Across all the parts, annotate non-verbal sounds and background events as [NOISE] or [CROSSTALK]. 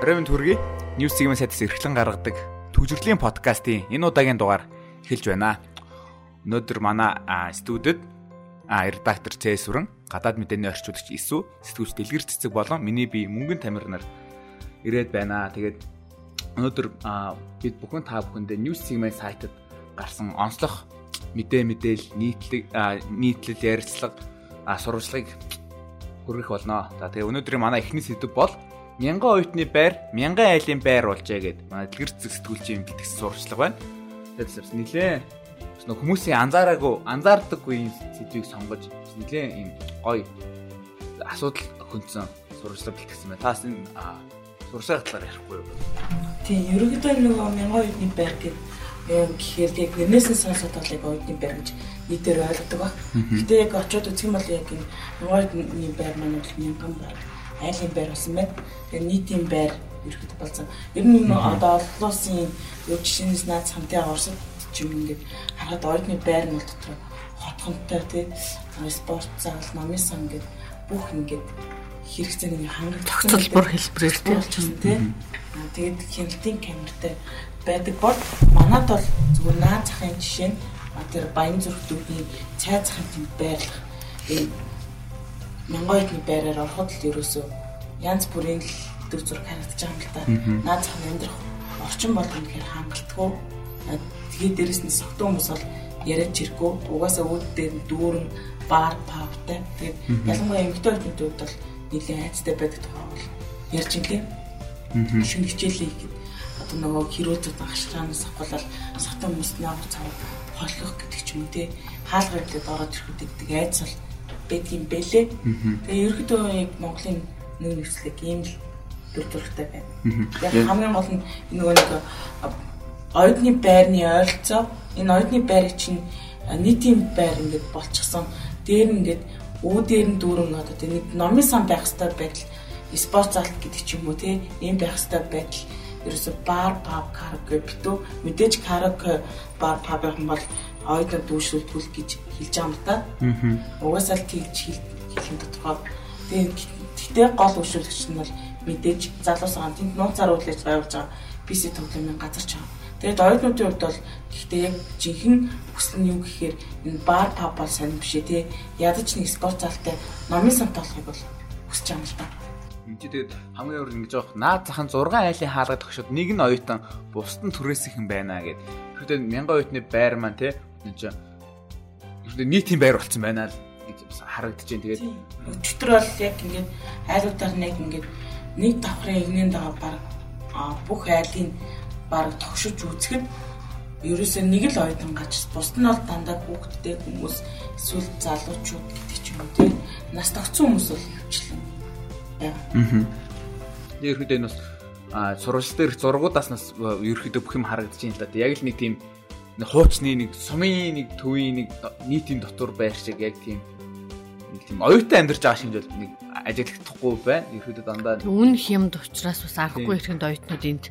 Оройн төргий News Segment сайтаас эрхлэн гаргадаг түжирлийн подкастын энэ удаагийн дугаар эхэлж байна. Өнөөдөр манай студид редактор Цэс сүрэн, гадаад мэдээний орчуулагч Исү, сэтгүүлч Дэлгэр цэцэг болон миний бие мөнгөн тамир нар ирээд байна. Тэгээд өнөөдөр бид бүхэн та бүхэндээ News Segment сайтад гарсан онцлог мэдээ мэдээл нийтлэг нийтлэл ярилцлага сурвалжлагыг хүргэх болно. За тэгээ өнөөдрийн манай эхний сэдв бол мянган оюутны байр мянган айлын байр болжээ гэд манай дэлгэр зэсэтгүүлчийн гэдгсэн сурчлага байна. Тэгэхээр нилээ хүмүүсийн анзаараагүй анзаардаггүй юм сэдвийг сонгож нилээ юм гоё асуудал хөнцөн сурчлага бэлтгэсэн байна. Таас энэ сурсаар талаар ярихгүй юу? Тийм, ерөнхийдөө нөгөө мянган оюутны байр гэдэг гэхээр яг нэрнээс нь сонсоод бол яг оюутны байр гэж нийтээр ойлгодог ба. Гэтэ яг очиод үзэх юм бол яг энэ оюутны байр маань бол мянган байр айлын байр болсон байна. Тэгээ нийтийн байр ерөөд болсон. Ер нь одоо олон улсын юу жишээнээс наад хамтын Оросд ч юм ингээд харахад ойдны байр нь бол дотор хотгонтой тий спорт зал, номын сан ингээд бүх ингээд хэрэгцээний хангах тогтолбор хэлбэрээр тий болчихсон тий. Тэгээд хяналтын камертай байдаг бол манад бол зүгээр наад захын жишээ нь тэр баян зүрх дүүний цай захын байрлах энэ мянган эдний байраар ороход л ерөөсөө янз бүрийн л төр зураг харагдаж байгаа юм л да. Наад зах нь амьдрах орчин бол үнэхээр хангалтгүй. Тэгээд дээрэс нь согтуу хүмүүс бол яриад чиргүй. Угаасаа үүд дээр дүүрэн баар павтай. Тэгээд ялангуяа эмэгтэй хүмүүсд бол нэлээд айцтай байдаг тухай бол ярьж инлээ. Шинэ хичээлээ ихэд одоо нөгөө хэрүүцүүд агшраанаас авахлал сатан хүмүүст нэг цав холих гэдэг ч юм те хаалгаар гэдэг ороод ирэхэд гэдэг айц бол байдгийн бэлээ. Тэгээ ерөөдөө яг Монголын нэг нөхцөлөг ийм л дүр төрхтэй байна. Яг хамгийн гол нь нөгөө нэг оюутны байрны ойролцоо энэ оюутны байрыг чинь нийтийн байр ингээд болчихсон. Дээр нь ингээд өө дээр нь дүүрэн одоо нэг номын сан байх хэрэгтэй байдал спорт зал гэдэг ч юм уу тийм ийм байх хэрэгтэй байдал ерөөсө бар паб караоке битүү мэдээж караоке бар паб юм бол ойдоо дүүшүүлтгүүл гэж хэлж байгаа юм та. Аа. Угаасаа л тэгж хэлэн тодорхой. Тэгээд гэтээ гол өвшүүлэгч нь бол мэдээж залуус байгаа тэнд нууцаар үйлж байгуулж байгаа PC тоглоомын газар ч байгаа. Тэгээд оюутнуудын хувьд бол гэхдээ яг жинхэнэ хүсэл нь юу гэхээр энэ бар паб бол сонир биш ээ тий. Ядаж нэг спорт залтай номын сан тоглохыг бол хүсэж байгаа юм л та. Энд тэгээд хамгийн өөр ингэж явах наад захын 6 айлын хаалга тогшоод нэг нь оюутан бусд нь түрээсэх юм байна гэд. Тэгэхээр мянган оюутны байр маань тий энэ чинь нийтийн байр болцсон байна л гэж харагдаж байна. Тэгээд өчтөр бол яг ингээд айлуудаар нэг ингээд нэг давхрын игнэн дагаа баг бүх айлын баг тогшиж үзэхэд ерөөсөө нэг л оюутан гач бусд нь бол дандаа хүүхдтэй хүмүүс эсвэл залуучууд гэдэг ч юм уу тийм нас тогтсон хүмүүс бол хөвчлэн. Аа. Ерөөхдөө энэ бас сурвалж дээр зургуудаас нас ерөөхдөө бүх юм харагдаж байна л да. Яг л нэг тийм хуучны нэг сумын нэг төвийн нэг нийтийн дотор байр шиг яг тийм нэг тийм оюутан амьдарч байгаа шиг л нэг ажиглахдахгүй байна. Ерөөдөө дандаа үн хямд учраас бас аргагүй ихэнд оюутнууд энд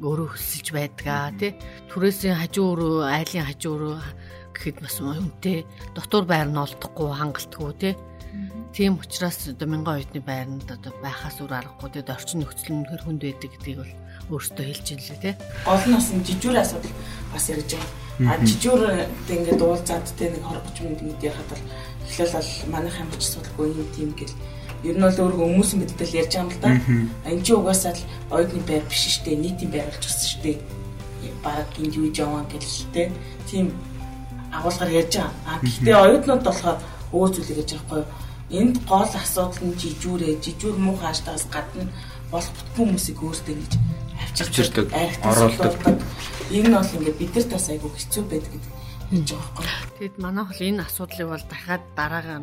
өөрөө хөсөлж байдгаа тий. Түрээсийн хажуу руу айлын хажуу руу гэхэд бас үнэтэй дотор байр нь олдохгүй хангалтгүй тий. Тийм учраас одоо мянган оюутны байранд одоо байхаас үр аргагүй тэгээд орчин нөхцөл нь хэр хүнд байдаг гэдгийг бол өөртөө хэлж ин лээ тий. Гол нь бас жижүүр асуудал бас ярьж байгаа А жижүүр ингээд уулзаад те нэг 20 30 минут ингэж ярахад бол эхлээл бол манайх юм ч судалгүй юм тийм гэл ер нь бол өөрөө хүмүүс мэддэл ярьж байгаа юм л да. Энд чи угаасаа л оюутны байр биш штэ нийтийн байр болчихсон штэ. Бараг энд юу жаваа гэлтэй. Тийм агуулгаар ярьж байгаа. А гэхдээ оюутнууд болохоор өөр зүйлийг гэж байхгүй. Энд гол асуудал нь жижүүрээ, жижүүр муу хааштай гадна болох бүтэн хүмүүсийг өөртөө гэж авчирдаг, оруулдаг. Энэ нь бол ингээд бид нар тас айгүй хэцүү байдаг гэдэг хэлж байгаа байхгүй. Тэгэд манай хол энэ асуудлыг бол дахиад дараагаа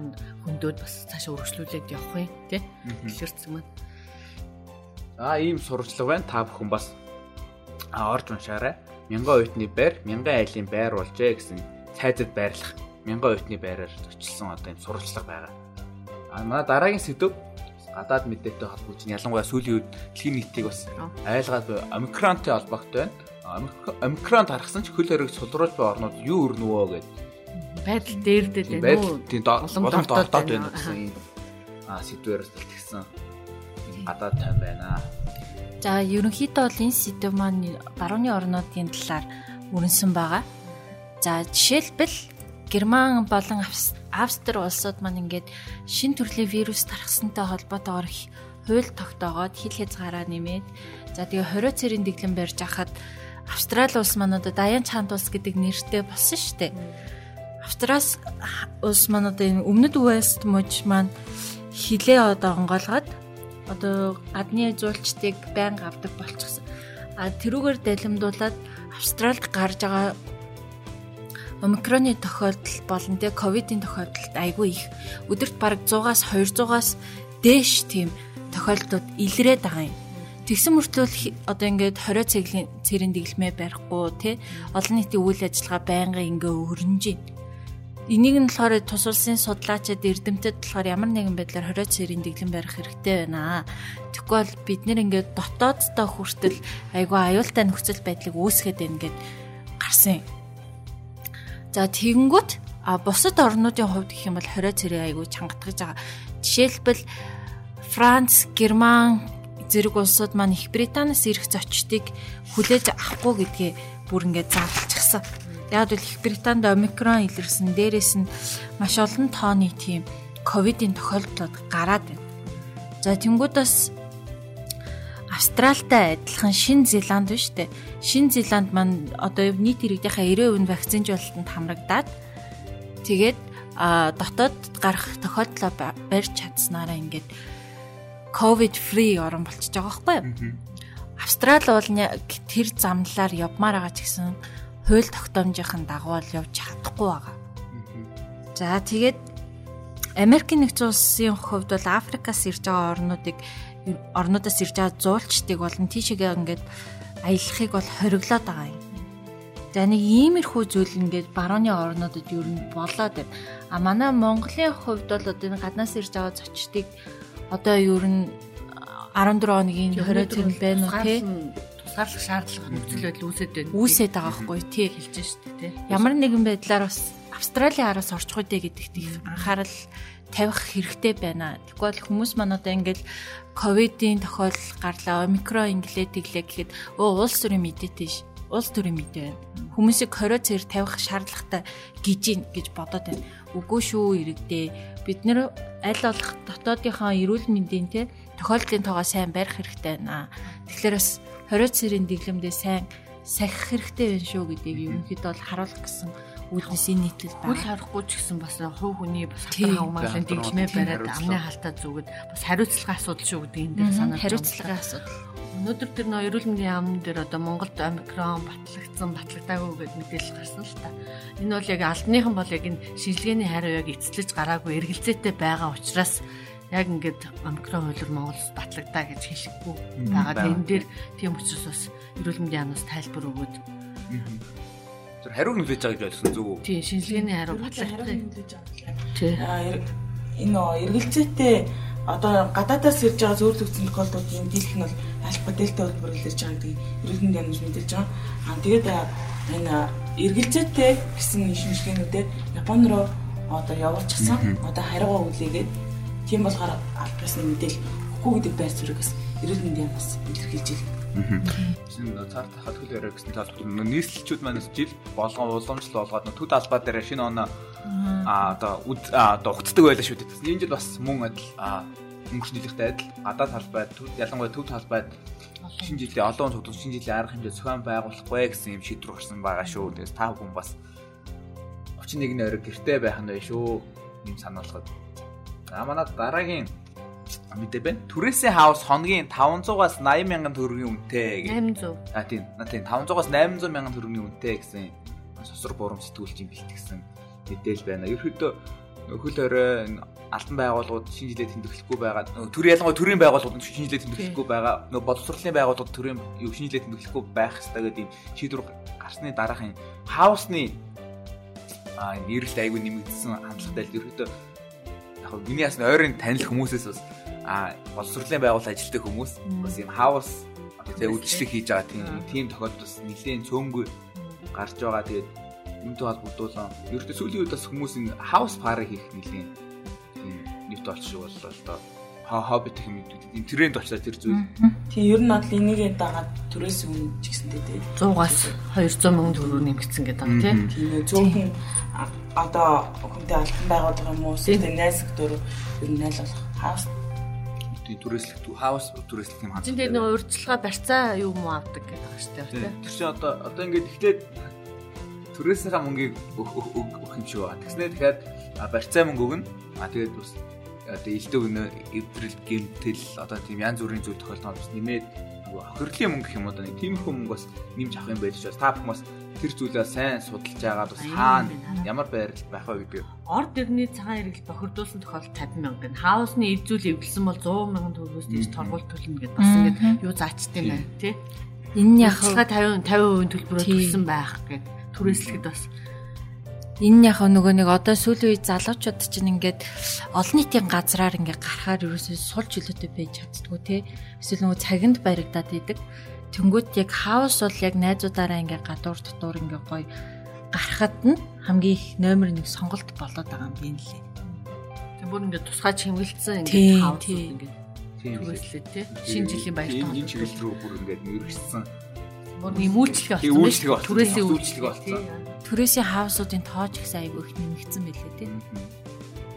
хөндөд бас цаашаа өргөжлүүлээд явах юм тий. Дэлгэрсэн маань. Аа ийм сурчлага байна. Та бүхэн бас орж уншаарай. Мянган оюутны байр, мянган айлын байр болжээ гэсэн цайзад байрлах мянган оюутны байраар зочилсон одоо ийм сурчлага байгаа. А манай дараагийн сэдв гадаад мэдээтэй холбооч нь ялангуяа сүүлийн үед дэлхийн нийтийг бас айлгаад омикронтой холбоотой байна. Омикрон тархсан ч хөл хориг сулруулж буй орнууд юу өрнөвөө гэдэг байдал дээрдээд байна уу? Тийм болон дордоод байна гэсэн ийм а сэдвээр бэлтгэсэн гадаад тайм байна. За ерөнхийдөө бол энэ сэдв маань барууны орнуудын талаар өрнсөн байгаа. За жишээлбэл Герман болон Австри улсууд маань ингээд шин төрлийн вирус тархсантай холбоотойгоор хууль тогтоогоод хил хязгаараа нэмээд за тэгээ хорио цэрийн дэглэм барьж ахад Австрали улс маань одоо Даян чанд улс гэдэг нэртэй болсон шүү дээ. Австралиас улс маань одоо энэ өмнөд Уэльст мужи маань хилээ одоо онгоолгоод одоо гадны зуулчдыг байнга авдаг болчихсон. А тэрүүгээр далимдуулаад Австралид гарч байгаа омикроны тохиолдол болон тэ ковидын тохиолдолд айгүй их өдөрт бараг 100-аас 200-аас дээш тийм тохиолдлууд илрээд байгаа юм. Тэгсэн мөртлөө одоо ингээд 20 цэгийн цэрийн дэглэмээ барихгүй тий олон нийтийн үйл ажиллагаа байнга ингээ өрнөж байна. Энийг нь болохоор тус улсын судлаачид эрдэмтэд болохоор ямар нэгэн байдлаар 20 цэрийн дэглэм барих хэрэгтэй байна. Тэгэхгүй бол бид нэр ингээд дотооддоо хүртэл айгүй аюултай нөхцөл байдлыг үүсгээд байна гэд гарсан. За тэгэнгүүт а бусад орнуудын хувьд гэх юм бол 20 цэрэг айгүй чангатгаж байгаа. Жишээлбэл Франц, Герман зэрэг улсууд маань Их Британаас ирэх зочдыг хүлээж авахгүй гэдгээ бүр ингээд заавалчихсан. Яг л Их Британд омикрон илэрсэн дээрээс нь маш олон тооны тийм ковидын тохиолдлууд гараад байна. За тэнгуудаас Австралтай адилхан Шин Зеланд биш үү? Шин Зеланд маань одоо нийт иргэдийнхээ 90% нь вакцинжуулалтанд хамрагдаад тэгээд дотоод гарах тохиолдлоо барьж чадсанараа ингээд ковид фри орн болчихж байгаа байхгүй юу? Австрали бол тэр замлаар явмаар байгаа ч гэсэн хууль тогтоомжийн дагуу л явж чадахгүй байгаа. За тэгээд Америкийн нэгдсэн улсын хувьд бол Африкаас ирж байгаа орнуудыг орнуудаас ирж байгаа зуулчдыг болон тийшээгээ ингээд аялахыг бол хориглоод байгаа юм. За нэг иймэрхүү зүйл ингээд барууны орнуудад юу н болоод байна. А манай Монголын хувьд бол одоо энэ гаднаас ирж байгаа зочдыг одоо ер нь 14 хоногийн 20 цэвэр байна уу тий тусгаарлах шаардлага нөхцөл байдал үүсэт байна. Үүсэт байгаа байхгүй тий хэлж штэ тий. Ямар нэгэн байдлаар бас Австралийн араас орчих үдэ гэдэгт их анхаарал тавих хэрэгтэй байна. Тэгвэл хүмүүс маань одоо ингээд ковидын тохиолдол гарлаа, омикрон инглээ тэглээ гэхэд өө улс төрийн мэдээтэй ш. Улс төрийн мэдээ байна. Хүмүүсийг 20 цэр тавих шаардлагатай гэж гэж бодоод байна. Үгүй шүү иргэдээ. Бид нэр аль болох дотоодынхоо эрүүл мэндийн те тохиолдлын тоогоо сайн барих хэрэгтэй байна. Тэгэхээр бас 20 цэрийн дэглэмдээ сайн сахих хэрэгтэй байна шүү гэдгийг ерөнхийдөө бол харуулах гэсэн үүднээс нийтлэл байна. Үл харахгүй ч гэсэн бас хувь хүний бас хатар хамгаалалтын дэглэмээ бариад амны халтаа зүгэд бас хариуцлагын асуудал шүү гэдэг энэ дээр санаа хариуцлагын асуудал. Өнөөдөр тэр нөө эрүүл мэндийн яамн дээр одоо Монголд омикрон батлагдсан, батлагдаагүй гэдэг мэдээлэл гарсан л та. Энэ бол яг албаныхан бол яг энэ шинжилгээний хариу яг эцэлж гараагүй эргэлзээтэй байгаа учраас яг ингээд омикрон хуулиар Монголд батлагдаа гэж хэлэхгүй байгаа. Тэн дээр тийм учраас бас эрүүл мэндийн яамнаас тайлбар өгөөд Тэр хариу нөлөөж байгаа гэж ойлгосон зүг үү? Тийм, шинжилгээний хариу байгаа. Тийм. Энэ эргэлзээтэй одоо гадаадаас ирж байгаа зөөр төгсгөн тохиолдлуудын дийлэх нь бол альфа дельта хэлбэр илэрж байгаа гэдэг эрүүл мэндийн яамж мэдэрч байгаа. Аа тэгээд энэ эргэлзээтэй гэсэн шинжилгээнүүдээр Японд руу одоо явуулчихсан. Одоо хариугаа үлээгээд тийм болохоор альфасны мэдээлэл өгөхгүй гэдэг байр суурийг бас эрүүл мэндийн яамаас илэрхийлж байна. Гэсэн цаар тахад хөл яриа гэсэн талбар нийслэлчүүд манаас жил болгон уламжлал болгоод төд албаа дээр шинэ оноо а одоо одоо угтдаг байлаа шүү дээ. Энэ жил бас мөн адил өнгөрсөн жилийнхтэй адил гадаад талбайд ялангуяа төв талбайд шинэ жилийн олон цогц шинэ жилийн арга хэмжээ зохион байгуулахгүй гэсэн юм шийдвэр гарсан байгаа шүү. Тэгээс та бүхэн бас 31-ний орой гэртээ байх нь байх шүү. Ийм санаалгад. А манай дараагийн мэдээ байна. Түрээсээ хаус хоногийн 500-аас 80 мянган төгрөгийн үнэтэй гэж. 800. А тийм. Тийм 500-аас 800 мянган төгрөгийн үнэтэй гэсэн сосор бурам сэтгүүлчийн бэлтгэсэн мэдээлэл байна. Ерөнхийдөө хөл орой албан байгууллагууд шинэ жилээр тэмдэглэхгүй байгаа. Төр ялангуяа төрийн байгууллагууд шинэ жилээр тэмдэглэхгүй байгаа. Нөгөө боловсролын байгууллагууд төрийн юу шинэ жилээр тэмдэглэхгүй байх хэрэгтэй гэдэг ийм шийдвэр гарсны дараахан хаусны а нэрэлт айгүй нэмэгдсэн хандлагатай л ерөөдөө яг миний ясны ойрын танил хүмүүсээс бас а боловсролын байгууллага ажилтдаг хүмүүс бас юм хаус тэгээ үйлчлэг хийж байгаа тийм тийм тохиолдолд нэлийн цөөнгүй гарч байгаа. Тэгээд юунтэй холбогдуулан ердөө сүүлийн үед бас хүмүүс энэ хаус пари хийх нэлийн тийм нийт болчих шиг боллоо л доо хобби гэх юм ийм тренд болчихлоо тэр зүйл. Тийм ер нь бол энийг дагаад төрөөс өмнө ч гэсэндээ тий. 100-аас 200 мянган төгрөг нэмэгдсэн гэдэг байгаа тий. Тийм нөө зөвхөн одоо хүнтэй албан байгууллага юм уу эсвэл найз дөр ер нь найл болох хаас Дүү хаус түрээслэх юм Чин дээр нэг урьдчилгаа барьцаа юу юм авдаг гэдэг байгаа шүү дээ. Тэр чинь одоо одоо ингээд эхлээд түрээснийхаа мөнгийг өгөх юм шиг байна. Тэгснээр дахиад барьцаа мөнгө өгнө. А тэгээд бас одоо илдэг өнөө эвдрэл гэмтэл одоо тийм янз бүрийн зүйл тохиолдол бас нэмээд нөгөө хохирлын мөнгө гэх юм одоо нэг тиймэрхүү мөнгө бас нэмж авах юм байж бас та бүхэн бас тэр зүйлээ сайн судалж агаад бас хаана ямар байрлал байх вэ гэдэг. Орд ирний цагаан эргэл бохирдуулсан тохиолдол 50 мянга. Хаусны эзүүл эвлсэн бол 100 мянган төгрөгөөс дээш торгуул төлнө гэдэг бас ингээд юу заачтай юм байна тий. Энэ нь яг Яхаа 50 50% төлбөрөөр төлсөн байх гэдэг түрээслэхэд бас Энэ яг нөгөө нэг одоо сүүлийн үед залуучууд чинь ингээд олон нийтийн газраар ингээд гарахаар ерөөсөө сул жилүүтэй байж чаддгүй те. Эсвэл нөгөө цагинд баригдаад идэг. Тэнгүүд яг хаус бол яг найзуудаараа ингээд гадуур дотуур ингээд гоё гарахад нь хамгийн их номер 1 сонголт болоод байгаа юм байна лээ. тэг бүр ингээд тусгай чимгэлцсэн Тийм, ингээд хаус Тийм түрээслээ тий. Шинэ жилийн баяртай энэ чиглэл рүү бүр ингээд нэрвэрсэн. Бүр Тийм, болсон. Түрээсийн Үйлчлэгээ болсон. тий. Төрөөсийн хаусуудын тоож их айгүй их нэмэгдсэн байлээ те.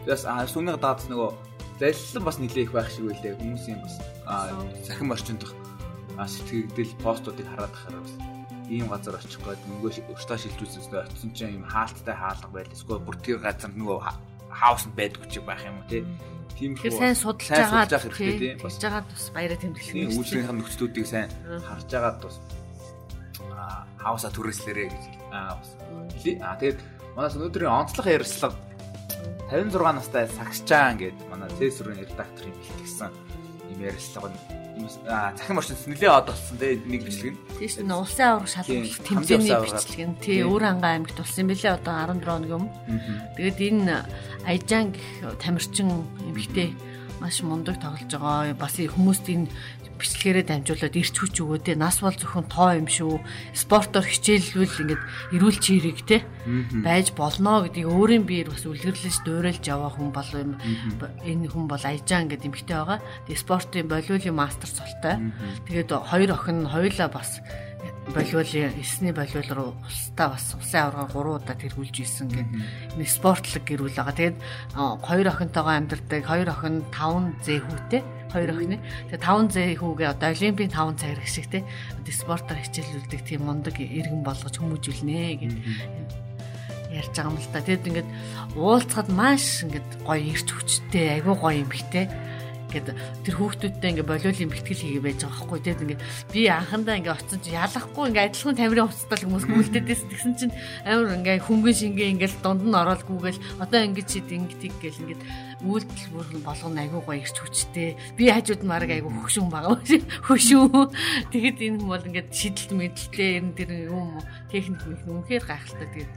Тэгээс а сүнэг даад нөгөө залилан бас нилээх байх шиг байлээ. Хүмүүсийн бас сахин орчинд а сэтгэгдэл постуудыг хараад тахаар бас ийм газар очих гээд мөнгөө өртөө шилжүүлсэн очсон чинь ийм хаалттай хаалга байл. Эсвэл бүр тэр газар нөгөө ха- хаус нь байдгүй ч байх юм уу те. Тийм Тэгэхээр сайн судалж байгаа хэрэгтэй тийм. Бас жагаад бас баяраа тэмдэглэх юм. үйлчлэгийнхаа нөхцлүүдийг сайн харж агаад бас хауса түрээслэрээ гэж аа тэгээд манаас өнөөдрийн онцлог ярилцлага 56 настай сагсчаан гэдэг манай цэсүрийн редакторын бэлтгэсэн юм ярилцлага нь захин орчинд нэлээд од болсон те нэг бичлэг нь. Тийш нь улсын авраг Тийм, тэмцээний бичлэг нь тий Тийм. өөр ангаа аймагт болсон юм билээ одоо 17 хоног юм. Тэгээд энэ Аяжан гэх тамирчин эмэгтэй маш мундаг тоглож байгаа. Бас хүмүүст энэ бичлэгээрээ дамжуулаад ирч хүч өгөөдөө нас бол зөвхөн тоо юм шүү. Спортоор хичээллүүл ингээд эрүүл чирэг те байж болно гэдгийг өөрийн биеэр бас үлгэрлэж дуурайлж яваа хүн бол юм. Энэ хүн бол Аяжан гэдэг эмэгтэй байгаа. Тэгээ спортын волейболын мастер цолтой. Тэгээд хоёр охин хоёулаа бас волейболын эсний волейбол руу улстай бас улсын аваргаар 3 удаа тэргүүлж исэн гэдэг нэг спортлог гэрүүл байгаа. Тэгээд хоёр охинтойгоо амьдардаг. Хоёр охин 5 зээхүүтэй. Хоёр охины. Тэгээд 5 зээхүүгээ одоо олимпийн 5 цагирах шиг те. Спортоор хичээлүүлдэг тийм мундаг иргэн болгож хүмүүжүүлнэ гэдэг ярьж байгаа юм л та. Тэгэд ингээд уулзахад маш ингээд гоё ирч хүчтэй, айгүй гоё юм бихтэй. Ингээд тэр хүүхдүүдтэй ингээд болиулын бэлтгэл хийгээ байж байгаа байхгүй тэгэд ингээд би анхандаа ингээд оцсон чи ялахгүй ингээд адилхан тамирын уцтал хүмүүс гүйлдэдээс тэгсэн чинь амар ингээд хөнгөн шингээ ингээд дунд нь ороод гүгээл одоо ингээд чи ингээд гэл ингээд үйлдэл бүр болгоно айгүй гоё ирч хүчтэй. Би хажууд мараг айгүй хөшүүн байгаа [LAUGHS] хөшүүн. Тэгэд энэ хүмүүс бол ингээд шидэлт мэдлэлтэй ер нь тэр юм техник мэх үнэхээр гайхалтай тэгээд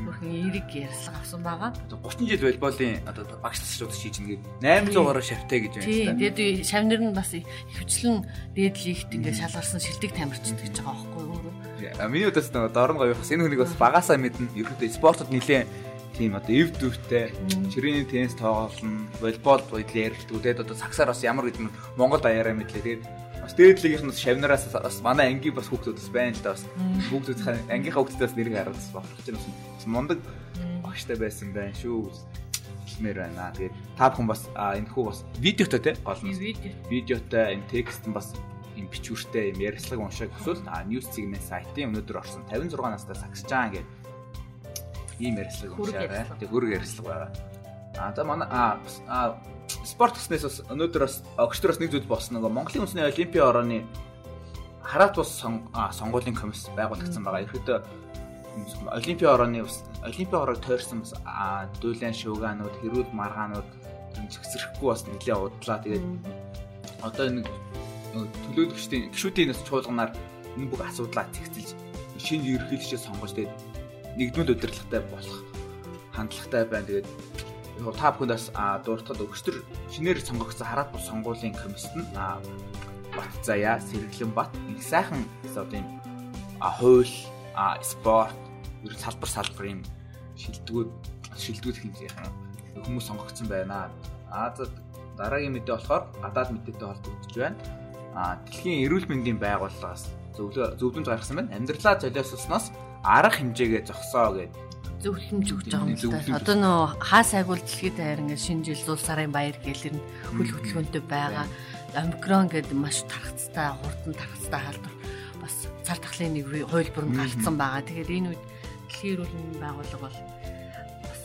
бүрхэн эрэг ярьслага авсан байгаа. 30 жил волейболын одоо багш тасчууд хийж нэгээ 800 гаруй шавтай гэж байна. Тийм. Тэгээд шавнэр нь бас хөвчлэн дээдлийхт ингээд шалгарсан шилдэг тамирчид гэж байгаа байхгүй юу миний удаас нөгөө дорн гоё бас энэ хүнийг бас багасаа мэднэ. Ерөөдөө спортод нилээн тийм одоо эв дүүртэй чирээний теннис тоглоно, волейбол бодлоо ярилдаг. Тэгээд одоо саксаар бас ямар гэдэг нь Монгол даяараа мэдлээ. Тэгээд бас дээдлийнх нь шавнараас бас манай ангийн бас хүүхдүүд бас байна л да бас хүүхдүүд ангийнхаа хүүхдүүдээс нэрийг бас бохорч байна бас мундаг багштай байсан байна шүү. хэлмээр байна. Тэгээд та бүхэн бас энэ хүү бас видеотой те гол нь Видео. видеотой энэ текст нь бас юм бичвэртэй юм ярьслаг уншааг эсвэл news segment сайтын өнөөдөр орсон 56 настай сагсчаан гэдэг ийм Хүрэг уншаарай. Тэг хүрэг ярьслаг байгаа. А за манай а спорт гэснээс бас өнөөдөр бас огчтор бас нэг зүйл болсон нөгөө Монголын үндэсний олимпийн орооны хараат а, сонгуулийн комисс байгуулагдсан байгаа. Ерөөдөө олимпийн орооны бас олимпийн ороог тойрсон бас дүүлэн шуугаанууд, хэрүүл маргаанууд зэгсрэхгүй бас нэлээд удлаа. Тэгээд одоо нэг төлөөлөгчдийн гişүүдийн бас чуулганаар энэ бүх асуудлаа цэгцэлж шинэ ерөнхийлөгчөө сонгож тэгээд нэгдмэл удирдлагатай болох хандлагатай байна. Тэгээд яг та бүхэнд бас а, дуртахад өгчтөр шинээр сонгогдсон хараат бус сонгуулийн комиссд нь а, Бат заяа, Сэргэлэн бат их сайхан одоо юм хууль, спорт, ер нь салбар салбар юм шилдэгүүд шилдэгүүд хэмжээ хүмүүс сонгогдсон байна. А за дараагийн мэдээ болохоор гадаад мэдээтэй холбогдож байна. А дэлхийн эрүүл мэндийн байгууллагаас зөвлөмж гаргасан байна. Амьдралаа золиослосноос арга хэмжээгээ зогсоо гэдэг зөвлөмж өгч байгаа юм л да. Одоо нөө хаа сайгуул дэлхийд даяар ингээд шинэ жил зуул сарын баяр гэлэр хөл хөтөлбөөнтэй байгаа. Омикрон гэдэг маш тархацтай, хурдан тархацтай халдвар бас цар тахлын нэг хувилбар нь галтсан байгаа. Тэгэхээр энэ үед дэлхийн эрүүл мэндийн байгууллага бол бас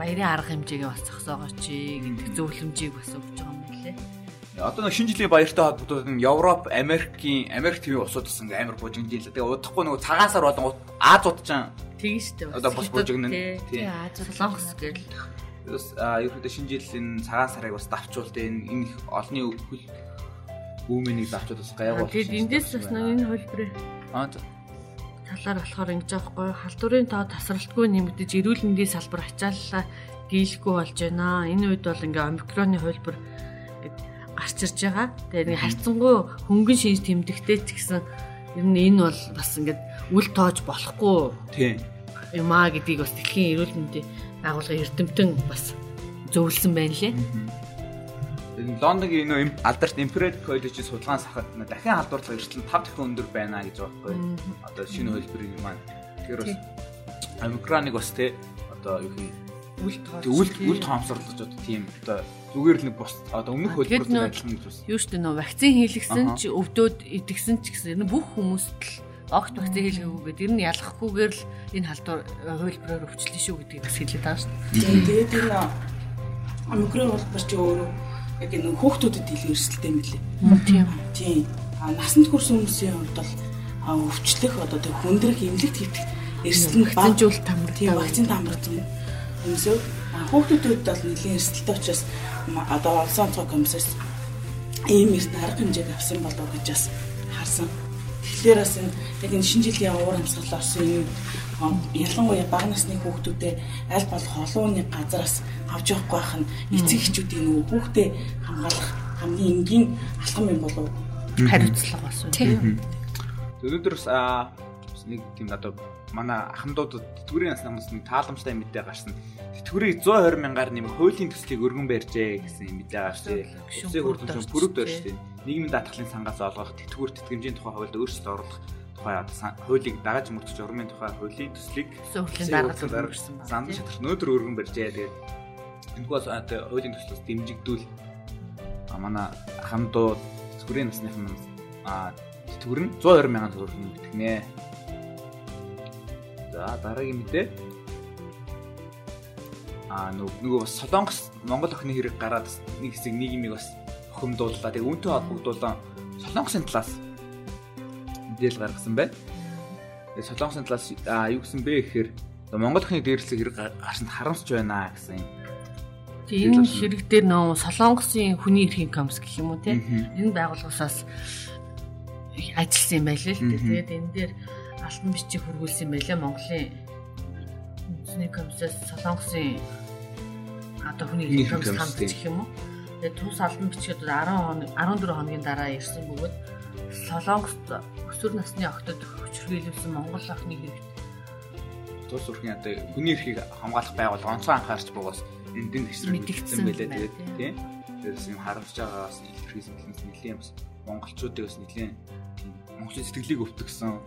баярын арга хэмжээгээ бас зогсоогооч гэдэг зөвлөмжийг бас өгч байгаа. Одоо нэг шинэ жилийн баяртай холбогдоод энэ Европ, Америкийн Америк TV усууд бас ингээ амар бужигдээ л. Тэгээ удахгүй нөгөө цагаансаар болон Азууд ч Тэгэн штэ. Одоо бос бужигнэ. Тий. Солонгос гэл. Бас а ерөөдөө шинэ жил энэ цагаан сарыг бас давчуулт энэ энэ их олны хөл үүмэнийг давчуулт бас гайгүй болсон. Тэгээд эндээс бас нэг энэ хөлбөрөө. Аа талаар болохоор ингэж байхгүй халдварын тоо тасралтгүй нэмэгдэж эрүүл мэндийн салбар ачааллаа дийлэхгүй болж байна. Энэ үед бол ингээ омикроны хөлбөр гарч ирж байгаа. Тэгээд ингээ хайцсангуй хөнгөн шинж тэмдэгтэй ч гэсэн ер нь энэ бол бас ингээд үл тоож болохгүй. Тийм. Юмаа гэдгийг бас дэлхийн эрүүл мэндийн байгууллагын эрдэмтэн бас зөвлөсөн байна лээ. Лондонгийн нөө алдарт Imperial College-ийн судалгаан сахад дахин халдварлага эрсдэл 5 дахин өндөр байна гэж байгаа байхгүй. Одоо шинэ хөлбөрийн маань. Тэгэхээр бас омикроныг бас те одоо юу хий үл үл үл тоомсорлож одоо тийм одоо зүгээр л нэг бус одоо өмнөх хөлбөртэй адилхан гэж бас. Юу ч тийм нөө вакцин хийлгсэн ч өвдөөд идэгсэн ч гэсэн бүх хүмүүст л огт вакцин хийлгээгүйгээд ер нь ялахгүйгээр л энэ халдвар хувилбараар өвчлөн шүү гэдгийг бас хэлээд байгаа шүү дээ. Тэгээд энэ омикрон холбоор чи өөрөө яг энэ хүүхдүүдэд илүү эрсдэлтэй юм билээ. Тийм. Тийм. А насанд хүрсэн хүмүүсийн хувьд бол өвчлөх одоо тэг хүндрэх эмнэлэгт хийдэг эрсдэл нь вакцинжуулалт хамрагдсан. Тийм вакцин хамрагдсан. Юмсөө хүүхдүүдэд бол нэлийн эрсдэлтэй учраас одоо олсон цог комиссаас ийм эрт арга хэмжээг авсан болов гэж бас харсан. Тэгэхээр бас яг энэ шинэ жилийн уур амьсгал орсон юм ялангуяа бага насны хүүхдүүдэд аль болох холууны газараас авч явахгүй байх нь эцэг эхчүүдийн нөгөө хүүхдээ хамгаалах хамгийн энгийн алхам юм болов хариуцлага бас үү. Өнөөдөр бас нэг тийм одоо манай ахмадуудад тэтгэврийн нас намаас нэг тааламжтай мэдээ гарсан. Тэтгэврийг 120 мянгаар нэмэх хуулийн төслийг өргөн барьжээ гэсэн мэдээ гарсан. Усыг хурдан бүрд тийм. Нийгмийн даатгалын сангаас олгох тэтгэвэр тэтгэмжийн тухай хуульд өөрчлөлт оруулах тухай хуулийг дагаж мөрдөж урмын тухай хуулийн төслийг зөвхөн даргасан байна. Зам шатрах өнөөдөр өргөн барьжээ. Тэгээд бас одоо хуулийн төслөөс дэмжигдүүл манай ахмадууд тэтгэврийн насныхан а тэтгэвэр нь 120 мянган төгрөг нэмэгдэнэ За дараагийн мэдээ. Аа нөгөө бас Солонгос Монгол охины хэрэг гараад нэг хэсэг нийгмийг бас хөхөмдууллаа. Тэгээ үүнтэй холбогдуулан Солонгосын талаас мэдээлэл гаргасан байна. Тэгээ Солонгосын талаас аа юу гэсэн бэ гэхээр Монгол охины дээрлэх хэрэг гарсанд харамсч байна гэсэн юм. Тэгээ энэ хэрэг дээр нөө Солонгосын хүний эрхийн комисс гэх юм уу те энэ байгууллагаас ажилласан юм байлээ л дээ. Тэгээд энэ дээр алтан бичиг хөргүүлсэн юм байлаа Монголын үндэсний комиссаас Солонгосын одоо хүний комисс хамт гэх юм уу. Тэгээд тус алтан бичгээд 10 хоног 14 хоногийн дараа ирсэн бөгөөд Солонгост өсвөр насны охтод хүчрхийлүүлсэн Монгол охины хэрэгт тус өрхийн одоо хүний эрхийг хамгаалах байгууллага онцгой анхаарч бугаас эндэн хэсрэг мэдгдсэн байлаа тэгээд тийм. Тэрс юм харамсаж байгаагаас илэрхийлсэн нэлийн бас монголчуудыг бас нэлийн монголын сэтгэлийг өвтгсөн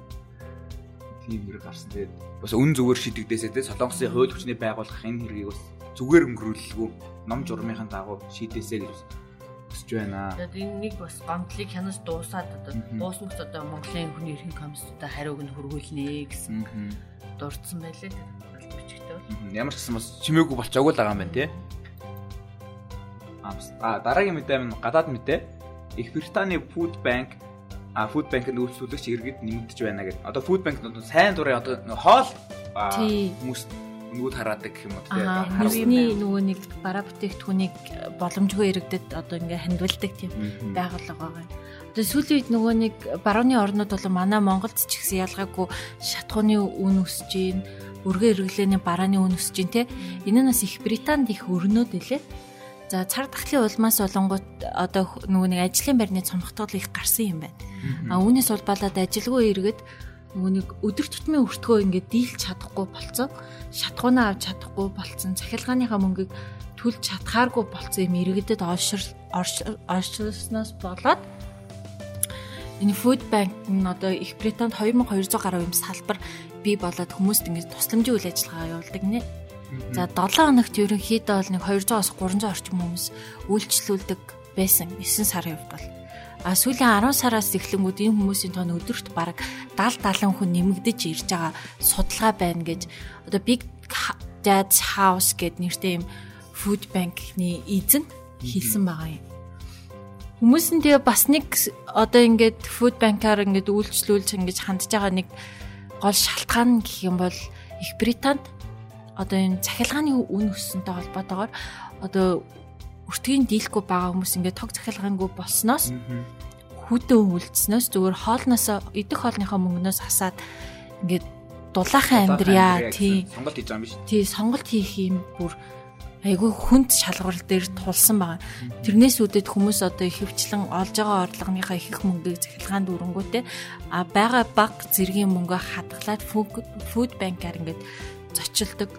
тийм хэрэг гарсан. Тэгээд бас үн зүгээр шийдэгдээсээ те солонгосын хууль хүчний байгуулах энэ хэргийг бас зүгээр өнгөрүүлэлгүй ном журмынхаа дагуу шийдээсэй гэж хүсэж байна. Тэгээд энэ нэг бас гомдлыг хянаж дуусаад одоо дуусмагт одоо Монголын хүний эрхийн комиссуудаа хариуг нь хөргүүлнэ гэсэн дурдсан байлээ. Ямар ч гэсэн бас чимээгүй болчоогүй л байгаа юм байна те. А дараагийн мэдээ минь гадаад мэдээ. Их Британий Food Bank а food bank-д үйлчлүүлэгч иргэд нэмэгдэж байна гэдэг. Одоо food bank нь сайн дурын одоо хоол хүмүүст нүгүүд хараадаг гэх юм уу тийм. Хүмүүсний нөгөө нэг бараа бүтээгдэхүүнийг боломжгүй иргэдэд одоо ингээ хандвалдаг тийм байгууллага байгаа. Одоо сүүлийн үед нөгөө нэг барууны орнууд бол манай Монголд ч ихсэн ялгаагүй шатхууны үн өсөж гин, өргөн эргэлээний барааны үн өсөж гин тийм. Энэ нь бас их Британд их өрнөд илээ. За цар тахлын улмаас болонгууд одоо нөгөө нэг ажлын байрны цомхтгол их гарсан юм байна. А үүнээс улбалаад ажилгүй иргэд нөгөө нэг өдөр тутмын өртгөө ингээд дийлж чадахгүй болцсон. Шатгуунаа авч чадахгүй болцсон. Цахилгааныхаа мөнгийг түлж чадхааргүй болцсон юм иргэдэд оршилсноос болоод энэ food bank нь одоо Их Британд 2200 гаруй юм салбар бий болоод хүмүүст ингэж тусламжийн үйл ажиллагаа явуулдаг нэ. За 7 хоногт ерөнхийдөө бол нэг 200-аас 300 орчим хүмүүс үйлчлүүлдэг байсан 9 сарын хувьд бол. А сүүлийн 10 сараас эхлэнгүүд энэ хүмүүсийн тоон өдөрт бараг 70 70 хүн нэмэгдэж ирж байгаа судалгаа байна гэж одоо Big Dad's House гэд нэртэй юм food bank-ны эзэн хэлсэн байгаа юм. Хүмүүс нь тэгээ бас нэг одоо ингээд food bank-аар ингээд үйлчлүүлж ингэж хандж байгаа нэг гол шалтгаан гэх юм бол Их Британд одоо энэ цахилгааны үн өссөнтэй холбоотойгоор одоо өртгийн дийлэхгүй байгаа хүмүүс ингээд тог захиалгаангүй болсноос хүүтэн үлдснөөс зүгээр хоолноос идэх хоолныхоо мөнгнөөс хасаад ингээд дулаахан амьдрья. тий. сонголт хийж байгаа юм биш. Тий сонголт хийх юм бүр айгүй хүнд шалгуурал дээр тулсан байгаа. Тэрнээс үүдээд хүмүүс одоо ихэвчлэн олж байгаа орлогынхаа их их мөнгөийг захилгаанд өрөнгөтэй а байгаа баг зэргийн мөнгөө хадгалаад food bank-аар ингээд зочилдог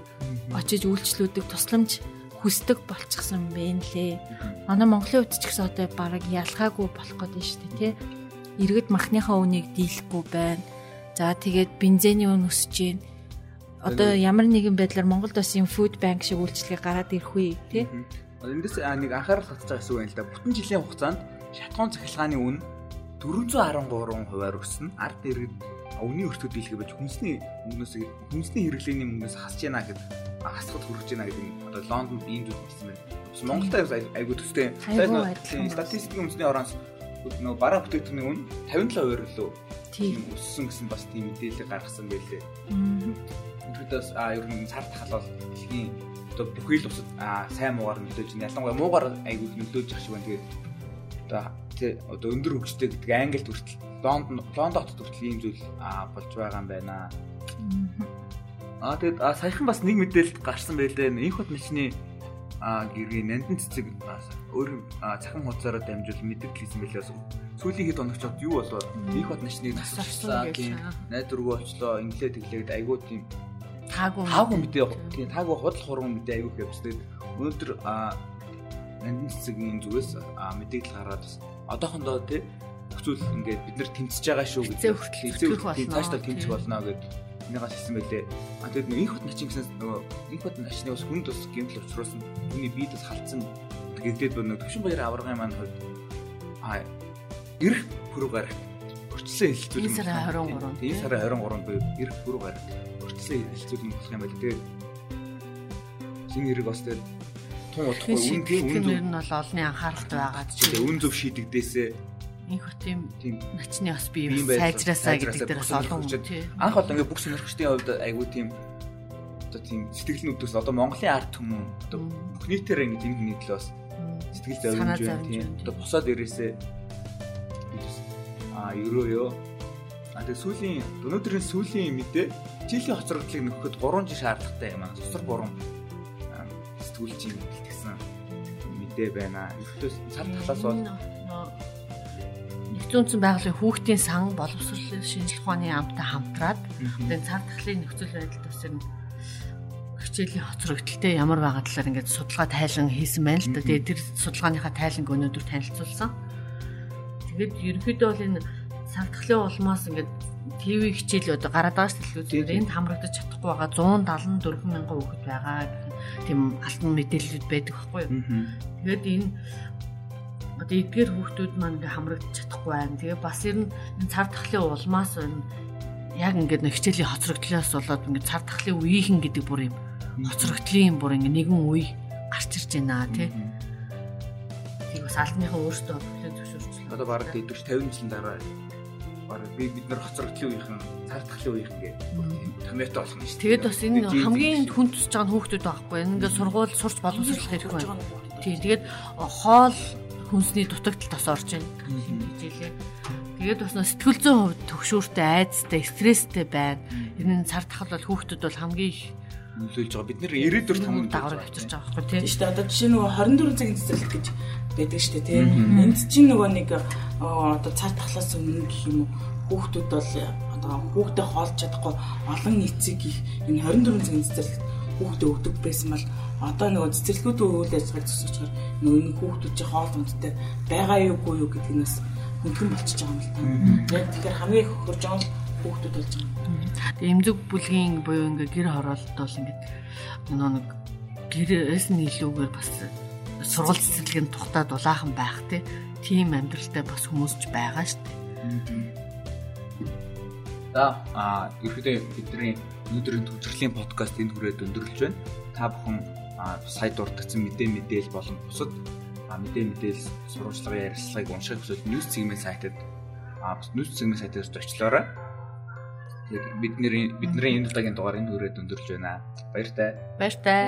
очиж үйлчлүүдэг тусламж хүсдэг болчихсон бэ лээ. Манай Монголын хувьд ч гэсэн одоо бараг ялгаагүй болох гээд байна шүү дээ, тий. Иргэд махныхаа үнийг дийлэхгүй байна. За тэгээд бензиний үн өсөж байна. Одоо ямар нэгэн байдлаар Монголд бас юм food bank шиг үйлчлэгээ гараад ирэх үе, тий. Эндээс нэг анхаарал татж байгаа үг юм л да. Бүтэн жилийн хугацаанд шатхуун цахилгааны үн 413 хувиар өссөн. Ард иргэд өвний өртөд дийлэх байж хүнсний өмнөөс хүнсний хэрэглээний өмнөөс хасж яана гэдэг хасахад хүрэж байна гэдэг нь одоо Лондонд ийм зүйл болсон байна. Монголтай бас айгүй төстэй. Статистикийн үндэсний ороос нөгөө бараа бүтээгдэхүүний үн 57% лөө тийм өссөн гэсэн бас тийм мэдээлэл гаргасан байлээ. Тэрдээс а ер нь цар тахал бол дэлхийн одоо бүхий л усад а сайн муугаар нөлөөж ялангуяа муугаар айгүй нөлөөж ах шиг байна. Тэгээд одоо одоо өндөр хөгжтэй гэдэг Англид хүртэл Лондон Лондон хотод хүртэл ийм зүйл болж байгаа юм байна. Аа тэгэд саяхан бас нэг мэдээлэлд гарсан байлээ. Инх хот а гэргийн нандин цэцэг өөр цахим хуудасаараа дамжуул мэддэг хэлсэн байлээ. Сүүлийн хэд оногчод юу болоод инх хот начныг тасалсан тийм найдваргүй очлоо инглээ тэглээд айгуу тийм таагүй таагүй мэдээ тийм таагүй худал хурган мэдээ айгуу явчихдаг. Өнөөдөр нандин цэцгийн зүгээс мэдээлэл гараад бас одоохондоо тийм нөхцөл ингээд бид нар тэмцэж байгаа шүү гэдэг. Эцэг хүртэл цаашдаа тэмцэх болно гэдэг энийгээс хэлсэн байлээ. А тэгээд нэг инх хот начин гэсэн нөгөө инх хот начны бас хүнд бас гэмтэл учруулсан хүний биед бас халтсан гэдэг нөгөө төвшин баяр аваргын маань хувьд а эрх пүрүү гарагт өрчлөө хэлцүүлэх энэ сарын 23 энэ сарын 23 буюу эрх пүрүү гарагт өрчлөө хэлцүүлэх болох юм байна. Тэгээд шинэ эрэг бас тэгээд тун удахгүй үн үн зөв нь бол олны анхааралтай байгаад ч үн зөв шийдэгдээсээ Инх тийм начны бас бий сайжраасаа гэдэг дээр бас олон. Анх бол ингээ бүх сонирхчдын хувьд айгүй тийм одоо тийм сэтгэлнүүдээс одоо Монголын арт хүмүүс одоо бүх нийтээр ингээ тийм нийтлээ бас сэтгэл зовж байна тийм. Одоо босоод ирээсээ а ерөө ёо. А тэгээ сүүлийн өнөөдрийн сүүлийн мэдээ жилийн хоцрогдлыг нөхөд 3 жил шаардлагатай юм аа. Цусар буран сэтгүүлчийн гэсэн мэдээ байна. Эхлээс цар талаас бол зүүнцэн байгалийн хүүхдийн сан боловсролын шинжилх ухааны амтай хамтраад тэгээд цар тахлын нөхцөл байдал юм хичээлийн хоцрогдолтой ямар байгаа талаар ингээд судалгаа тайлан хийсэн байна л да. Тэгээд тэр судалгааныхаа тайланг өнөөдөр танилцуулсан. Тэгээд ерөнхийдөө бол энэ цар тахлын улмаас ингээд ТV хичээл одоо гараад байгаа сэтгүүлүүд энд хамрагдаж чадахгүй байгаа 174 мянган хүүхэд байгаа гэх тийм алтан мэдээлэлүүд байдаг байхгүй юу. Тэгээд энэ одоо эдгээр хүүхдүүд маань ингээ хамрагдаж чадахгүй байна. Тэгээ бас ер нь цар тахлын улмаас байна. Яг ингээд нэг хичээлийн хоцрогдлоос болоод ингээ цар тахлын үеийнхэн гэдэг бүр юм хоцрогдлын бүр ингээ нэгэн үе гарч ирж байна тий. Тийг бас албаныхаа өөртөө бүлээн зөвшөөрчлөө. Одоо бараг 40 50 жилийн дараа бараг би бид нар хоцрогдлын үеийнхэн цар тахлын үеийнхэн гээ томьёотой болох нь шүү. Тэгээд бас энэ хамгийн хүн тусч байгаа хүүхдүүд байхгүй. Ингээ сургууль сурч боловсруулах хэрэг байна. Тий. Тэгээд хоол хүнсний дутагдалд бас орж байна хичээлээ. Тэгээд бас сэтгэл зүйн хувьд төгшөөртэй, айцтай, стресстэй байна. Энэ цар тахал бол хүүхдүүд бол хамгийн их нөлөөлж байгаа. Бид нэр ирээдүйд хамгийн дагавар авчирч байгаа байхгүй тийм. Тийм шүү дээ. Одоо жишээ нөгөө 24 цагийн цэцэрлэг гэж байдаг шүү дээ тийм. Энд чинь нөгөө нэг одоо цар тахлаас өмнө гэх юм уу хүүхдүүд бол одоо хүүхдээ хоолж чадахгүй олон эцэг их энэ 24 цагийн цэцэрлэг хүүхдээ өгдөг байсан бол одоо нөгөө цэцэрлэгүүд үйл ажиллагааг зөвсөж нөгөө нэг хүүхдүүдийн хоолундтай байгаа юугүй юу гэдгээс хөнгөн болчихж байгаа юм л та. Яг тэгэхээр хамгийн их хөрж байгаа хүүхдүүд болж байгаа. Тэгээ эмзэг бүлгийн буюу ингээ гэр хороолт бол ингээ нөгөө нэг гэрээс нь илүүгээр бас сургууль цэцэрлэгийн тухтаа дулаахан байх тийм амьдралтай бас хүмүүс ч байгаа шүү дээ. За а ерөөдөө бидний өнөөдрийн төвчрлийн подкаст энд хүрээд өндөрлөж байна. Та бүхэн сая дурдсан мэдээ мэдээл болон бусад мэдээ мэдээлэл сурвалжлагын ярилцлагыг унших хүсвэл News Segment сайтад News Segment сайтаас очлоорой. Тэгээд бидний бидний энэ удаагийн дугаар энэ хүрээд өндөрлөж байна. Баяртай. Баяртай.